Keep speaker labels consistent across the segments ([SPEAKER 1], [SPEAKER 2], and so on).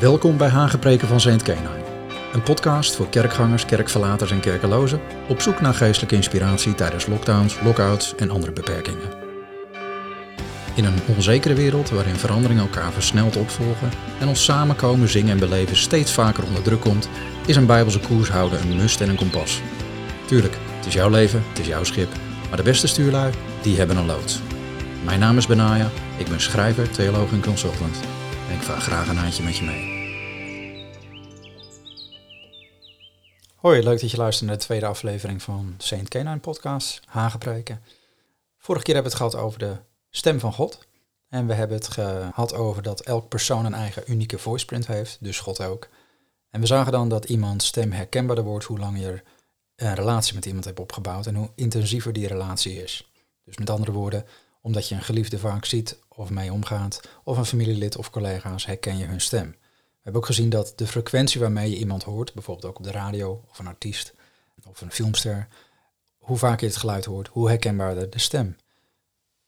[SPEAKER 1] Welkom bij Hagepreken van Saint Kenai. Een podcast voor kerkgangers, kerkverlaters en kerkelozen op zoek naar geestelijke inspiratie tijdens lockdowns, lockouts en andere beperkingen. In een onzekere wereld waarin veranderingen elkaar versneld opvolgen en ons samenkomen, zingen en beleven steeds vaker onder druk komt, is een bijbelse koers houden een must en een kompas. Tuurlijk, het is jouw leven, het is jouw schip, maar de beste stuurlui, die hebben een loods. Mijn naam is Benaya, ik ben schrijver, theoloog en consultant. Ik vaar graag een handje met je mee. Hoi, leuk dat je luistert naar de tweede aflevering van Saint Canine Podcast, Hagepreken. Vorige keer hebben we het gehad over de stem van God. En we hebben het gehad over dat elk persoon een eigen unieke voiceprint heeft, dus God ook. En we zagen dan dat iemands stem herkenbaarder wordt hoe langer je een relatie met iemand hebt opgebouwd en hoe intensiever die relatie is. Dus met andere woorden, omdat je een geliefde vaak ziet of mee omgaat, of een familielid of collega's, herken je hun stem. We hebben ook gezien dat de frequentie waarmee je iemand hoort, bijvoorbeeld ook op de radio of een artiest of een filmster, hoe vaak je het geluid hoort, hoe herkenbaarder de stem.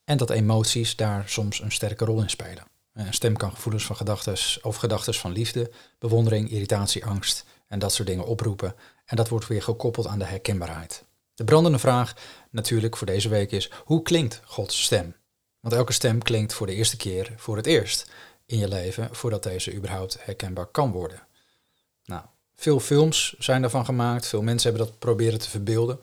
[SPEAKER 1] En dat emoties daar soms een sterke rol in spelen. Een stem kan gevoelens van gedachten of gedachten van liefde, bewondering, irritatie, angst en dat soort dingen oproepen. En dat wordt weer gekoppeld aan de herkenbaarheid. De brandende vraag natuurlijk voor deze week is, hoe klinkt Gods stem? Want elke stem klinkt voor de eerste keer voor het eerst in je leven voordat deze überhaupt herkenbaar kan worden. Nou, veel films zijn daarvan gemaakt, veel mensen hebben dat proberen te verbeelden.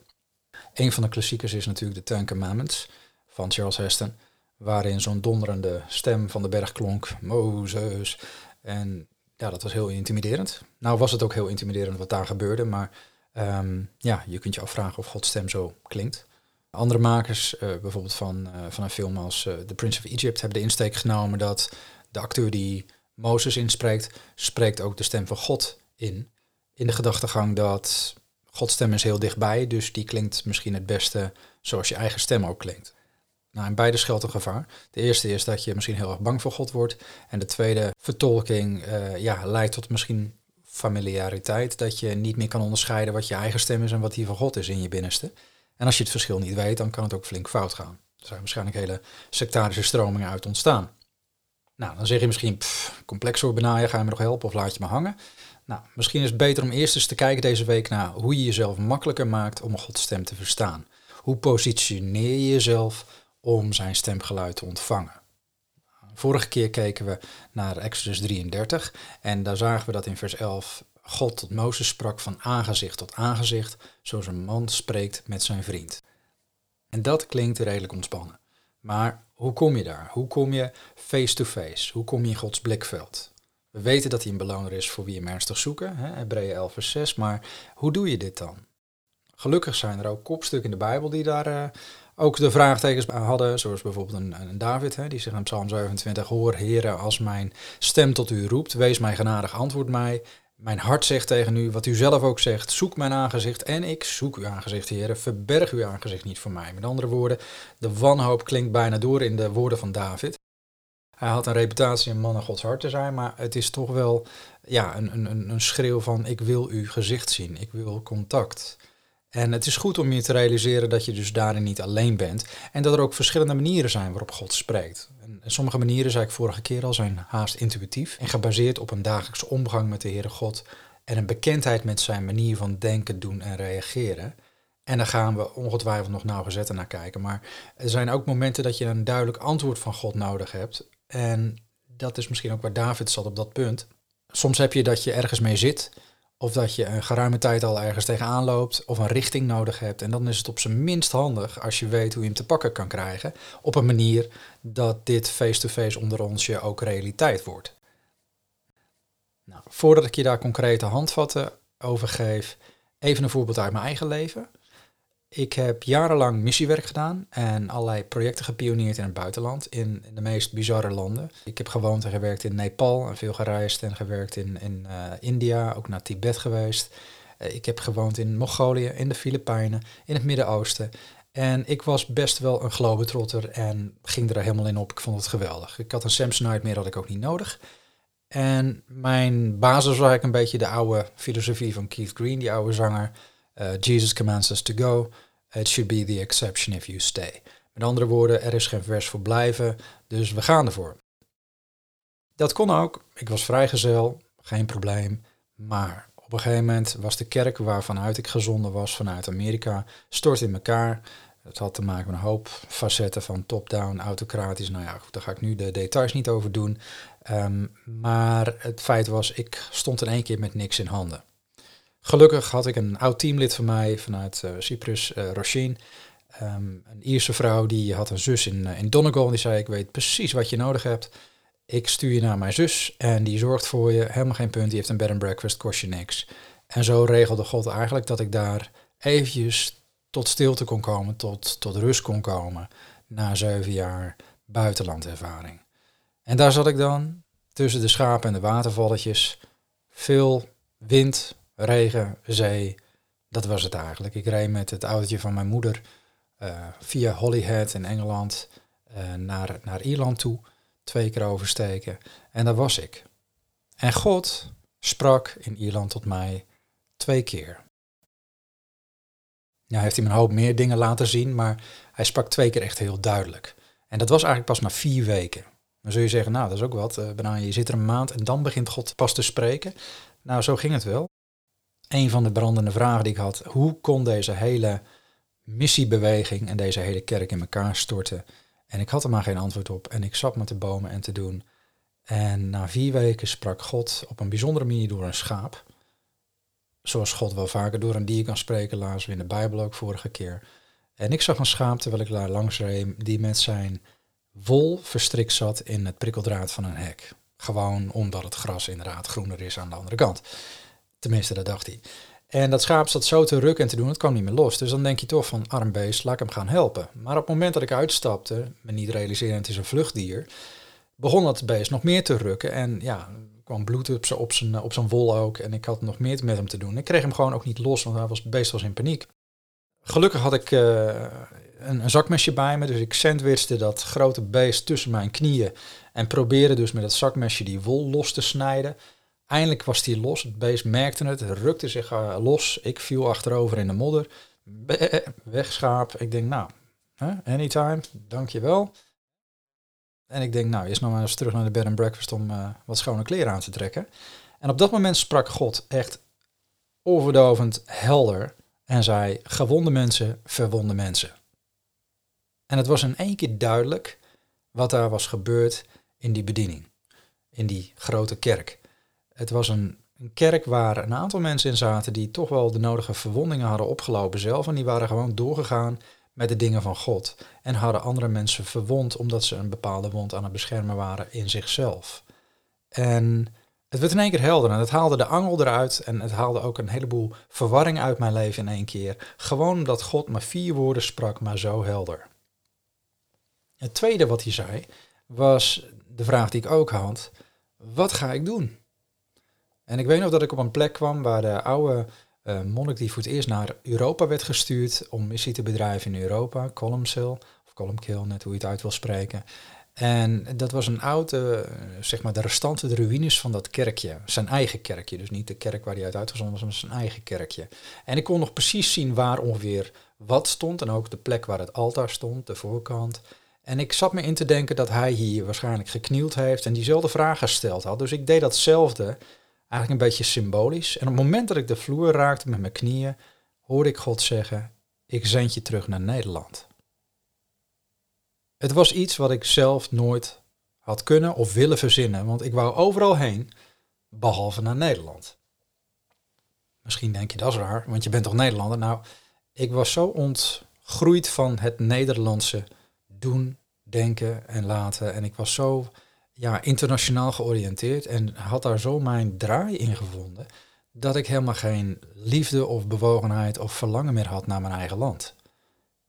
[SPEAKER 1] Een van de klassiekers is natuurlijk de Ten Commandments van Charles Heston, waarin zo'n donderende stem van de berg klonk, Mozes. En ja, dat was heel intimiderend. Nou was het ook heel intimiderend wat daar gebeurde, maar ehm, ja, je kunt je afvragen of Gods stem zo klinkt. Andere makers, uh, bijvoorbeeld van, uh, van een film als uh, The Prince of Egypt, hebben de insteek genomen dat de acteur die Mozes inspreekt, spreekt ook de stem van God in. In de gedachtegang dat Gods stem is heel dichtbij, dus die klinkt misschien het beste zoals je eigen stem ook klinkt. Nou, in beide schuilt een gevaar. De eerste is dat je misschien heel erg bang voor God wordt. En de tweede vertolking ja, leidt tot misschien familiariteit. Dat je niet meer kan onderscheiden wat je eigen stem is en wat die van God is in je binnenste. En als je het verschil niet weet, dan kan het ook flink fout gaan. Er zijn waarschijnlijk hele sectarische stromingen uit ontstaan. Nou, dan zeg je misschien, pff, complex hoor benaaien, ga je me nog helpen of laat je me hangen? Nou, misschien is het beter om eerst eens te kijken deze week naar hoe je jezelf makkelijker maakt om Gods stem te verstaan. Hoe positioneer je jezelf om zijn stemgeluid te ontvangen? Vorige keer keken we naar Exodus 33 en daar zagen we dat in vers 11 God tot Mozes sprak van aangezicht tot aangezicht, zoals een man spreekt met zijn vriend. En dat klinkt redelijk ontspannen. Maar hoe kom je daar? Hoe kom je face-to-face? Hoe kom je in Gods blikveld? We weten dat hij een beloner is voor wie hem ernstig zoeken, Hebreeën 11 vers 6, maar hoe doe je dit dan? Gelukkig zijn er ook kopstukken in de Bijbel die daar uh, ook de vraagtekens hadden, zoals bijvoorbeeld een, een David, hè, die zegt in Psalm 27, Hoor Heren, als mijn stem tot u roept, wees mij genadig, antwoord mij. Mijn hart zegt tegen u, wat u zelf ook zegt, zoek mijn aangezicht en ik zoek uw aangezicht, heren. Verberg uw aangezicht niet voor mij. Met andere woorden, de wanhoop klinkt bijna door in de woorden van David. Hij had een reputatie een man Gods hart te zijn, maar het is toch wel ja, een, een, een schreeuw van ik wil uw gezicht zien, ik wil contact. En het is goed om je te realiseren dat je dus daarin niet alleen bent en dat er ook verschillende manieren zijn waarop God spreekt. En sommige manieren, zei ik vorige keer al, zijn haast intuïtief en gebaseerd op een dagelijkse omgang met de Heere God en een bekendheid met zijn manier van denken, doen en reageren. En daar gaan we ongetwijfeld nog nauwgezetter naar kijken. Maar er zijn ook momenten dat je een duidelijk antwoord van God nodig hebt. En dat is misschien ook waar David zat op dat punt. Soms heb je dat je ergens mee zit of dat je een geruime tijd al ergens tegenaan loopt of een richting nodig hebt. En dan is het op zijn minst handig als je weet hoe je hem te pakken kan krijgen. Op een manier dat dit face-to-face onder ons je ook realiteit wordt. Nou, voordat ik je daar concrete handvatten over geef, even een voorbeeld uit mijn eigen leven. Ik heb jarenlang missiewerk gedaan en allerlei projecten gepioneerd in het buitenland, in, de meest bizarre landen. Ik heb gewoond en gewerkt in Nepal en veel gereisd en gewerkt in, in uh, India, ook naar Tibet geweest. Uh, ik heb gewoond in Mongolië, in de Filipijnen, in het Midden-Oosten. En ik was best wel een globetrotter en ging er helemaal in op. Ik vond het geweldig. Ik had een Samsonite meer, had ik ook niet nodig. En mijn basis was eigenlijk een beetje de oude filosofie van Keith Green, die oude zanger. Uh, Jesus commands us to go. It should be the exception if you stay. Met andere woorden, er is geen vers voor blijven, dus we gaan ervoor. Dat kon ook. Ik was vrijgezel, geen probleem. Maar op een gegeven moment was de kerk waarvanuit ik gezonden was vanuit Amerika, stort in elkaar. Het had te maken met een hoop facetten van top-down, autocratisch. Nou ja, daar ga ik nu de details niet over doen. Ehm, maar het feit was, ik stond in één keer met niks in handen. Gelukkig had ik een oud teamlid van mij vanuit uh, Cyprus, uh, een Ierse vrouw die had een zus in, uh, in Donegal. En die zei, ik weet precies wat je nodig hebt. Ik stuur je naar mijn zus en die zorgt voor je. Helemaal geen punt, die heeft een bed and breakfast, kost je niks. En zo regelde God eigenlijk dat ik daar eventjes tot stilte kon komen, tot, tot rust kon komen. Na zeven jaar buitenlandervaring. En daar zat ik dan, tussen de schapen en de watervalletjes. Veel wind, regen, zee. Dat was het eigenlijk. Ik reed met het autootje van mijn moeder uh, via Holyhead in Engeland uh, naar, naar Ierland toe. Twee keer oversteken. En daar was ik. En God sprak in Ierland tot mij twee keer. Nou heeft hij me een hoop meer dingen laten zien, maar hij sprak twee keer echt heel duidelijk. En dat was eigenlijk pas na vier weken. Dan zul je zeggen, nou dat is ook wat, uh, je zit er een maand en dan begint God pas te spreken. Nou, zo ging het wel. Een van de brandende vragen die ik had, hoe kon deze hele missiebeweging en deze hele kerk in elkaar storten? En ik had er maar geen antwoord op en ik zat me te bomen en te doen. En na vier weken sprak God op een bijzondere manier door een schaap. Zoals God wel vaker door een dier kan spreken, lazen we in de Bijbel ook vorige keer. En ik zag een schaap terwijl ik daar langs reed, die met zijn wol verstrikt zat in het prikkeldraad van een hek. Gewoon omdat het gras inderdaad groener is aan de andere kant. Tenminste, dat dacht hij. En dat schaap zat zo te rukken en te doen, het kwam niet meer los. Dus dan denk je toch van, arm beest, laat ik hem gaan helpen. Maar op het moment dat ik uitstapte, me niet realiseren, het is een vluchtdier, begon dat beest nog meer te rukken. En ja, kwam bloed op zijn, op zijn, op zijn wol ook. En ik had nog meer met hem te doen. Ik kreeg hem gewoon ook niet los, want hij was, het beest was in paniek. Gelukkig had ik uh, een, een, zakmesje bij me, dus ik sandwichte dat grote beest tussen mijn knieën. En probeerde dus met het zakmesje die wol los te snijden. Eindelijk was hij los. Het beest merkte het, rukte zich uh, los. Ik viel achterover in de modder. Wegschaap. Ik denk, nou, huh, anytime, dankjewel. En ik denk, nou, eerst nog maar eens terug naar de bed and breakfast om wat schone kleren aan te trekken. En op dat moment sprak God echt overdovend helder en zei, gewonde mensen, verwonde mensen. En het was in één keer duidelijk wat daar was gebeurd in die bediening, in die grote kerk. Het was een, een, kerk waar een aantal mensen in zaten die toch wel de nodige verwondingen hadden opgelopen zelf. En die waren gewoon doorgegaan met de dingen van God. En hadden andere mensen verwond omdat ze een bepaalde wond aan het beschermen waren in zichzelf. En het werd in één keer helder en het haalde de angel eruit en het haalde ook een heleboel verwarring uit mijn leven in één keer. Gewoon omdat God maar vier woorden sprak, maar zo helder. Het tweede wat hij zei was de vraag die ik ook had: wat ga ik doen? En ik weet nog dat ik op een plek kwam waar de oude uh, monnik die voor het eerst naar Europa werd gestuurd om missie te bedrijven in Europa, Columcille, of Columkill, net hoe je het uit wil spreken. En dat was een oude, uh, zeg maar de restanten, de ruïnes van dat kerkje. Zijn eigen kerkje, dus niet de kerk waar hij uit uitgezonden was, maar zijn eigen kerkje. En ik kon nog precies zien waar ongeveer wat stond en ook de plek waar het altaar stond, de voorkant. En ik zat me in te denken dat hij hier waarschijnlijk geknield heeft en diezelfde vraag gesteld had. Dus ik deed datzelfde Eigenlijk een beetje symbolisch. En op het moment dat ik de vloer raakte met mijn knieën, hoorde ik God zeggen, ik zend je terug naar Nederland. Het was iets wat ik zelf nooit had kunnen of willen verzinnen, want ik wou overal heen, behalve naar Nederland. Misschien denk je dat is raar, want je bent toch Nederlander? Nou, ik was zo ontgroeid van het Nederlandse doen, denken en laten. En ik was zo ja, internationaal georiënteerd en had daar zo mijn draai in gevonden dat ik helemaal geen liefde of bewogenheid of verlangen meer had naar mijn eigen land.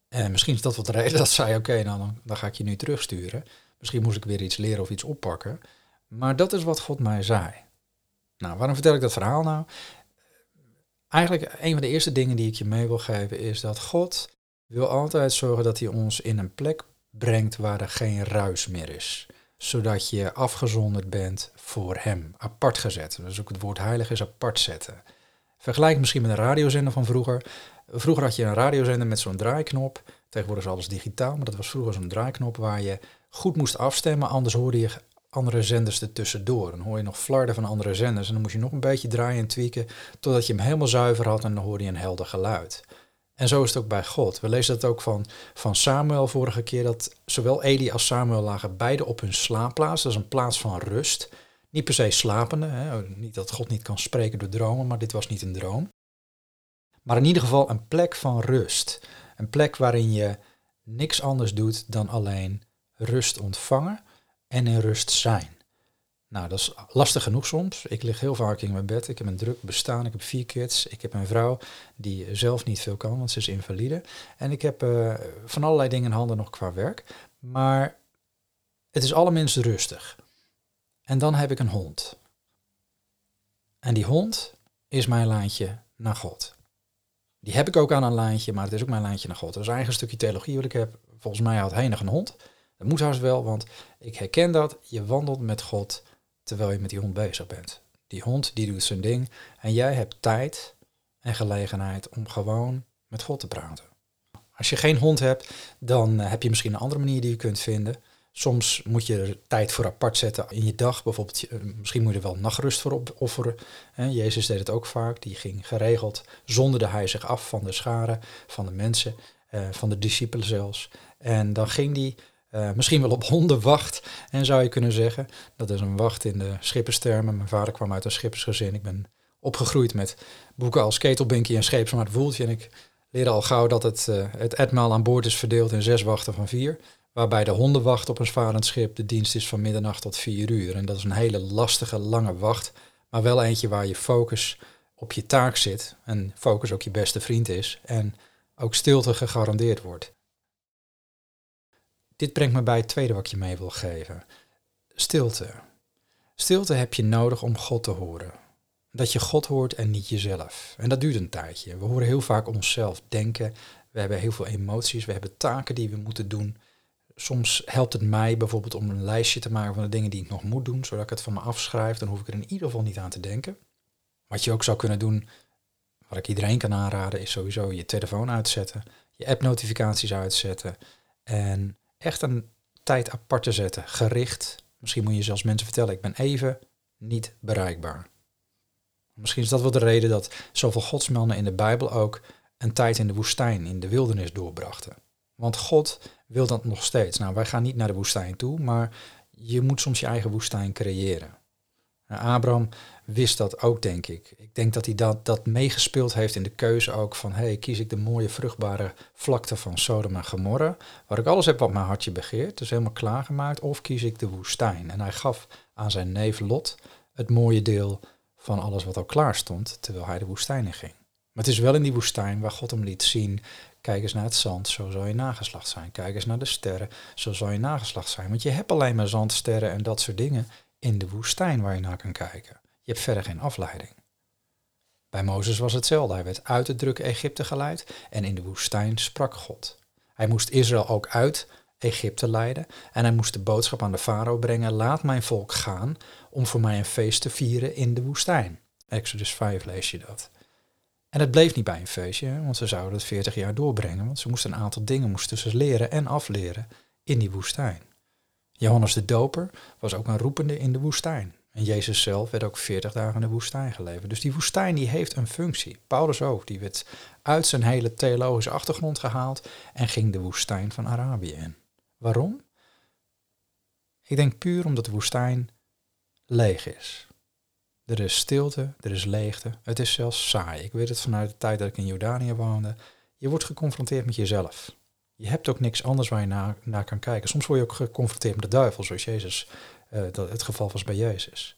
[SPEAKER 1] En misschien is dat wat de reden dat zei, oké, nou, dan, dan ga ik je nu terugsturen. Misschien moest ik weer iets leren of iets oppakken. Maar dat is wat God mij zei. Nou, waarom vertel ik dat verhaal nou? Eigenlijk een van de eerste dingen die ik je mee wil geven is dat God wil altijd zorgen dat hij ons in een plek brengt waar er geen ruis meer is zodat je afgezonderd bent voor hem, apart gezet. Dus ook het woord heilig is apart zetten. Vergelijk misschien met een radiozender van vroeger. Vroeger had je een radiozender met zo'n draaiknop. Tegenwoordig is alles digitaal, maar dat was vroeger zo'n draaiknop waar je goed moest afstemmen, anders hoorde je andere zenders ertussendoor. Dan hoor je nog flarden van andere zenders en dan moet je nog een beetje draaien en tweaken totdat je hem helemaal zuiver had en dan hoor je een helder geluid. En zo is het ook bij God. We lezen het ook van, van Samuel vorige keer, dat zowel Eli als Samuel lagen beide op hun slaapplaats. Dat is een plaats van rust. Niet per se slapende, hè? niet dat God niet kan spreken door dromen, maar dit was niet een droom. Maar in ieder geval een plek van rust. Een plek waarin je niks anders doet dan alleen rust ontvangen en in rust zijn. Nou, dat is lastig genoeg soms. Ik lig heel vaak in mijn bed. Ik heb een druk bestaan. Ik heb vier kids. Ik heb een vrouw die zelf niet veel kan, want ze is invalide. En ik heb uh, van allerlei dingen in handen nog qua werk. Maar het is allerminst rustig. En dan heb ik een hond. En die hond is mijn lijntje naar God. Die heb ik ook aan een lijntje, maar het is ook mijn lijntje naar God. Dat is een stukje theologie wat ik heb. Volgens mij had hij een hond. Dat moet haast wel, want ik herken dat. Je wandelt met God terwijl je met die hond bezig bent. Die hond die doet zijn ding en jij hebt tijd en gelegenheid om gewoon met God te praten. Als je geen hond hebt, dan eh, heb je misschien een andere manier die je kunt vinden. Soms moet je er tijd voor apart zetten in je dag. Bijvoorbeeld, eh, misschien moet je er wel nachtrust voor opofferen. Jezus deed het ook vaak. Die ging geregeld, zonderde hij zich af van de scharen, van de mensen, eh, van de discipelen zelfs. En dan ging hij uh, misschien wel op hondenwacht, en zou je kunnen zeggen. Dat is een wacht in de schipperstermen. Mijn vader kwam uit een schippersgezin. Ik ben opgegroeid met boeken als Ketelbinkie en Scheepsmaat Woeltje. En ik leerde al gauw dat het, uh, het etmaal aan boord is verdeeld in zes wachten van vier. Waarbij de hondenwacht op een varend schip de dienst is van middernacht tot vier uur. En dat is een hele lastige, lange wacht. Maar wel eentje waar je focus op je taak zit. En focus ook je beste vriend is. En ook stilte gegarandeerd wordt. Dit brengt me bij het tweede wat je mee wil geven. Stilte. Stilte heb je nodig om God te horen. Dat je God hoort en niet jezelf. En dat duurt een tijdje. We horen heel vaak onszelf denken. We hebben heel veel emoties. We hebben taken die we moeten doen. Soms helpt het mij bijvoorbeeld om een lijstje te maken van de dingen die ik nog moet doen, zodat ik het van me afschrijf. Dan hoef ik er in ieder geval niet aan te denken. Wat je ook zou kunnen doen, wat ik iedereen kan aanraden, is sowieso je telefoon uitzetten, je app-notificaties uitzetten en echt een tijd apart te zetten, gericht. Misschien moet je zelfs mensen vertellen, ik ben even niet bereikbaar. Misschien is dat wel de reden dat zoveel godsmannen in de Bijbel ook een tijd in de woestijn, in de wildernis doorbrachten. Want God wil dat nog steeds. Nou, wij gaan niet naar de woestijn toe, maar je moet soms je eigen woestijn creëren. Nou, Abraham wist dat ook, denk ik. Ik denk dat hij dat, dat meegespeeld heeft in de keuze ook van... hey, kies ik de mooie vruchtbare vlakte van Sodom en Gomorra... waar ik alles heb wat mijn hartje begeert, dus helemaal klaargemaakt... of kies ik de woestijn? En hij gaf aan zijn neef Lot het mooie deel van alles wat al klaar stond... terwijl hij de woestijn in ging. Maar het is wel in die woestijn waar God hem liet zien... Kijk eens naar het zand, zo zal je nageslacht zijn. Kijk eens naar de sterren, zo zal je nageslacht zijn. Want je hebt alleen maar zand, sterren en dat soort dingen in de woestijn waar je naar kan kijken. Je hebt verder geen afleiding. Bij Mozes was hetzelfde. Hij werd uit het drukke Egypte geleid en in de woestijn sprak God. Hij moest Israël ook uit Egypte leiden en hij moest de boodschap aan de farao brengen: laat mijn volk gaan om voor mij een feest te vieren in de woestijn. Exodus 5 lees je dat. En het bleef niet bij een feestje, want ze zouden het 40 jaar doorbrengen, want ze moesten een aantal dingen moesten ze leren en afleren in die woestijn. Johannes de Doper was ook een roepende in de woestijn. En Jezus zelf werd ook 40 dagen in de woestijn geleverd. Dus die woestijn die heeft een functie. Paulus ook, die werd uit zijn hele theologische achtergrond gehaald en ging de woestijn van Arabië in. Waarom? Ik denk puur omdat de woestijn leeg is. Er is stilte, er is leegte, het is zelfs saai. Ik weet het vanuit de tijd dat ik in Jordanië woonde. Je wordt geconfronteerd met jezelf. Je hebt ook niks anders waar je naar, naar kan kijken. Soms word je ook geconfronteerd met de duivel, zoals Jezus, uh, dat het geval was bij Jezus.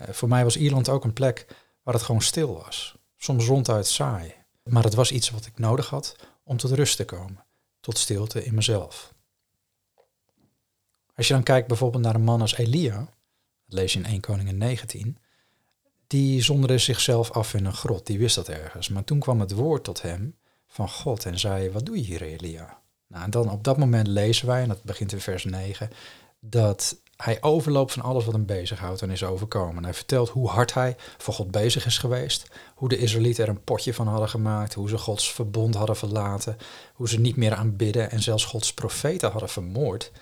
[SPEAKER 1] Uh, voor mij was Ierland ook een plek waar het gewoon stil was. Soms ronduit saai. Maar het was iets wat ik nodig had om tot rust te komen. Tot stilte in mezelf. Als je dan kijkt bijvoorbeeld naar een man als Elia, dat lees je in 1 Koningen 19, die zonderde zichzelf af in een grot, die wist dat ergens. Maar toen kwam het woord tot hem van God en zei, wat doe je hier Elia? Nou, en dan op dat moment lezen wij, en dat begint in vers 9, dat hij overloopt van alles wat hem bezighoudt en is overkomen. Hij vertelt hoe hard hij voor God bezig is geweest, hoe de Israëlieten er een potje van hadden gemaakt, hoe ze Gods verbond hadden verlaten, hoe ze niet meer aanbidden en zelfs Gods profeten hadden vermoord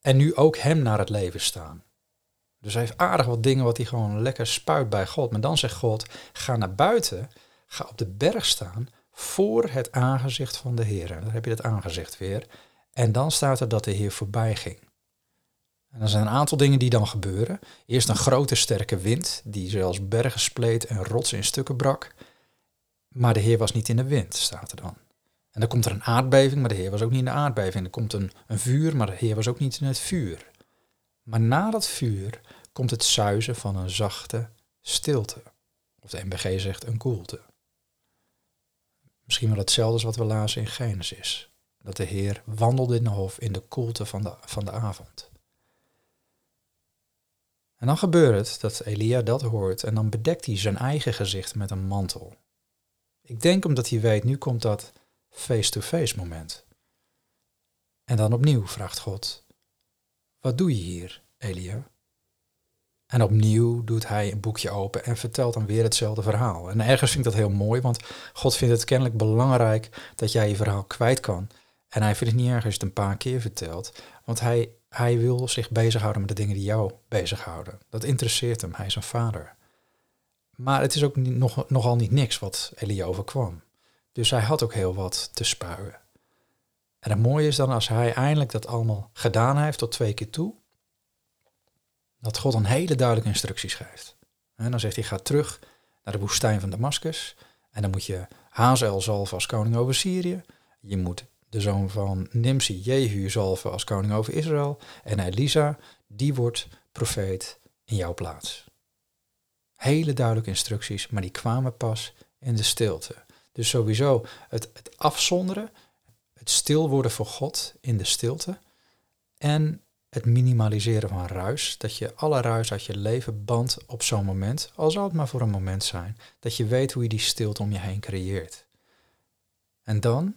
[SPEAKER 1] en nu ook hem naar het leven staan. Dus hij heeft aardig wat dingen wat hij gewoon lekker spuit bij God. Maar dan zegt God, ga naar buiten, ga op de berg staan voor het aangezicht van de Heer. Dan heb je het aangezicht weer. En dan staat er dat de Heer voorbij ging. En er zijn een aantal dingen die dan gebeuren. Eerst een grote sterke wind, die zelfs bergen spleet en rotsen in stukken brak. Maar de Heer was niet in de wind, staat er dan. En dan komt er een aardbeving, maar de Heer was ook niet in de aardbeving. Er komt een, een vuur, maar de Heer was ook niet in het vuur. Maar na dat vuur komt het zuizen van een zachte stilte. Of de MBG zegt een koelte. Misschien wel hetzelfde als wat we lazen in Genesis. Dat de Heer wandelde in de hof in de koelte van de, van de avond. En dan gebeurt het dat Elia dat hoort en dan bedekt hij zijn eigen gezicht met een mantel. Ik denk omdat hij weet, nu komt dat face-to-face moment. En dan opnieuw vraagt God, wat doe je hier, Elia? En opnieuw doet hij een boekje open en vertelt dan weer hetzelfde verhaal. En ergens vind ik dat heel mooi, want God vindt het kennelijk belangrijk dat jij je verhaal kwijt kan. En hij vindt het niet erg als je het een paar keer vertelt, want hij, hij wil zich bezighouden met de dingen die jou bezighouden. Dat interesseert hem, hij is een vader. Maar het is ook nog, nogal niet niks wat Elia overkwam. Dus hij had ook heel wat te spuien. En het mooie is dan als hij eindelijk dat allemaal gedaan heeft tot twee keer toe, dat God een hele duidelijke instructie schrijft. En dan zegt hij, ga terug naar de woestijn van Damascus. En dan moet je Hazel zalven als koning over Syrië. Je moet de zoon van Nimsi, Jehu, zalven als koning over Israël. En Elisa, die wordt profeet in jouw plaats. Hele duidelijke instructies, maar die kwamen pas in de stilte. Dus sowieso het, het afzonderen, het stil worden voor God in de stilte. En het minimaliseren van ruis. Dat je alle ruis uit je leven bandt op zo'n moment, al zal het maar voor een moment zijn. Dat je weet hoe je die stilte om je heen creëert. En dan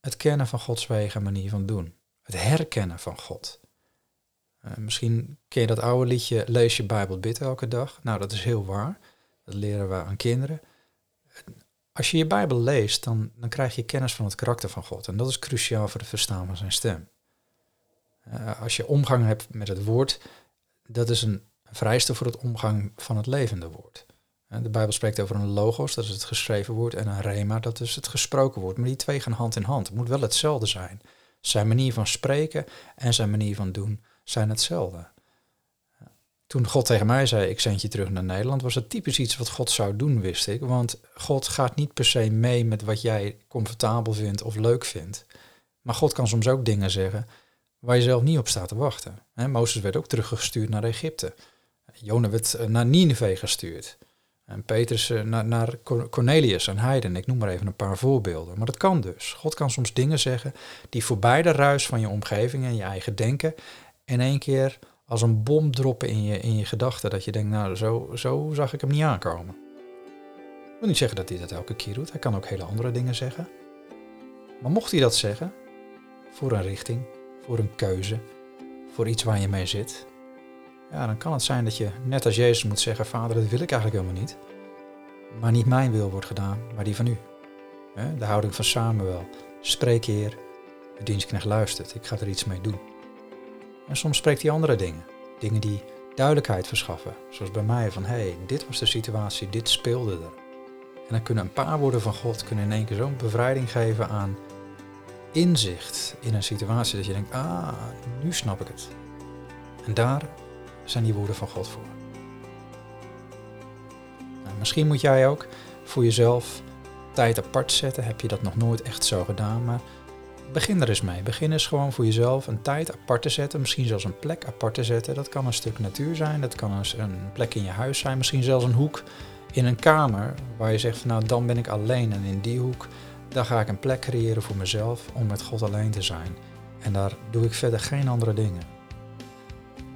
[SPEAKER 1] het kennen van Gods wegen en manier van doen. Het herkennen van God. Uh, misschien ken je dat oude liedje Lees je Bijbel, bid elke dag. Nou, dat is heel waar. Dat leren we aan kinderen. Als je je Bijbel leest, dan, dan krijg je kennis van het karakter van God. En dat is cruciaal voor het verstaan van zijn stem. Uh, als je omgang hebt met het woord, dat is een vereiste voor het omgang van het levende woord. Uh, de Bijbel spreekt over een logos, dat is het geschreven woord, en een rema, dat is het gesproken woord. Maar die twee gaan hand in hand. Het moet wel hetzelfde zijn. Zijn manier van spreken en zijn manier van doen zijn hetzelfde. Toen God tegen mij zei, ik zend je terug naar Nederland, was het typisch iets wat God zou doen, wist ik. Want God gaat niet per se mee met wat jij comfortabel vindt of leuk vindt. Maar God kan soms ook dingen zeggen waar je zelf niet op staat te wachten. He, Mozes werd ook teruggestuurd naar Egypte. Jona werd eh, naar Nineveh gestuurd. En Petrus eh, naar, naar Cornelius en Heiden. Ik noem maar even een paar voorbeelden. Maar dat kan dus. God kan soms dingen zeggen die voorbij de ruis van je omgeving en je eigen denken in één keer als een bom droppen in je, in je gedachten. Dat je denkt, nou, zo, zo zag ik hem niet aankomen. Ik wil niet zeggen dat hij dat elke keer doet. Hij kan ook hele andere dingen zeggen. Maar mocht hij dat zeggen, voor een richting, voor een keuze, voor iets waar je mee zit, ja, dan kan het zijn dat je net als Jezus moet zeggen, vader, dat wil ik eigenlijk helemaal niet. Maar niet mijn wil wordt gedaan, maar die van u. De houding van Samuel. Spreek Heer, de dienstknecht luistert, ik ga er iets mee doen. En soms spreekt hij andere dingen. Dingen die duidelijkheid verschaffen. Zoals bij mij van, hé, hey, dit was de situatie, dit speelde er. En dan kunnen een paar woorden van God kunnen in één keer zo'n bevrijding geven aan inzicht in een situatie dat je denkt, ah, nu snap ik het. En daar zijn die woorden van God voor. Nou, misschien moet jij ook voor jezelf tijd apart zetten. Heb je dat nog nooit echt zo gedaan, maar begin er eens mee. Begin eens gewoon voor jezelf een tijd apart te zetten. Misschien zelfs een plek apart te zetten. Dat kan een stuk natuur zijn, dat kan een plek in je huis zijn. Misschien zelfs een hoek in een kamer waar je zegt, nou dan ben ik alleen en in die hoek dan ga ik een plek creëren voor mezelf om met God alleen te zijn. En daar doe ik verder geen andere dingen.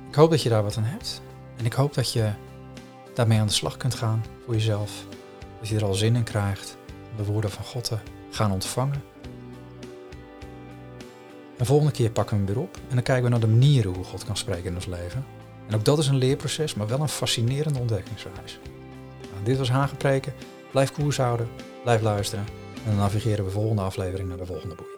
[SPEAKER 1] Ik hoop dat je daar wat aan hebt. En ik hoop dat je daarmee aan de slag kunt gaan voor jezelf. Dat je er al zin in krijgt om de woorden van God te gaan ontvangen. De volgende keer pakken we hem weer op en dan kijken we naar de manieren hoe God kan spreken in ons leven. En ook dat is een leerproces, maar wel een fascinerende ontdekkingsreis. Nou, dit was Hagepreken. Blijf koers houden, blijf luisteren en dan navigeren we volgende aflevering naar de volgende boei.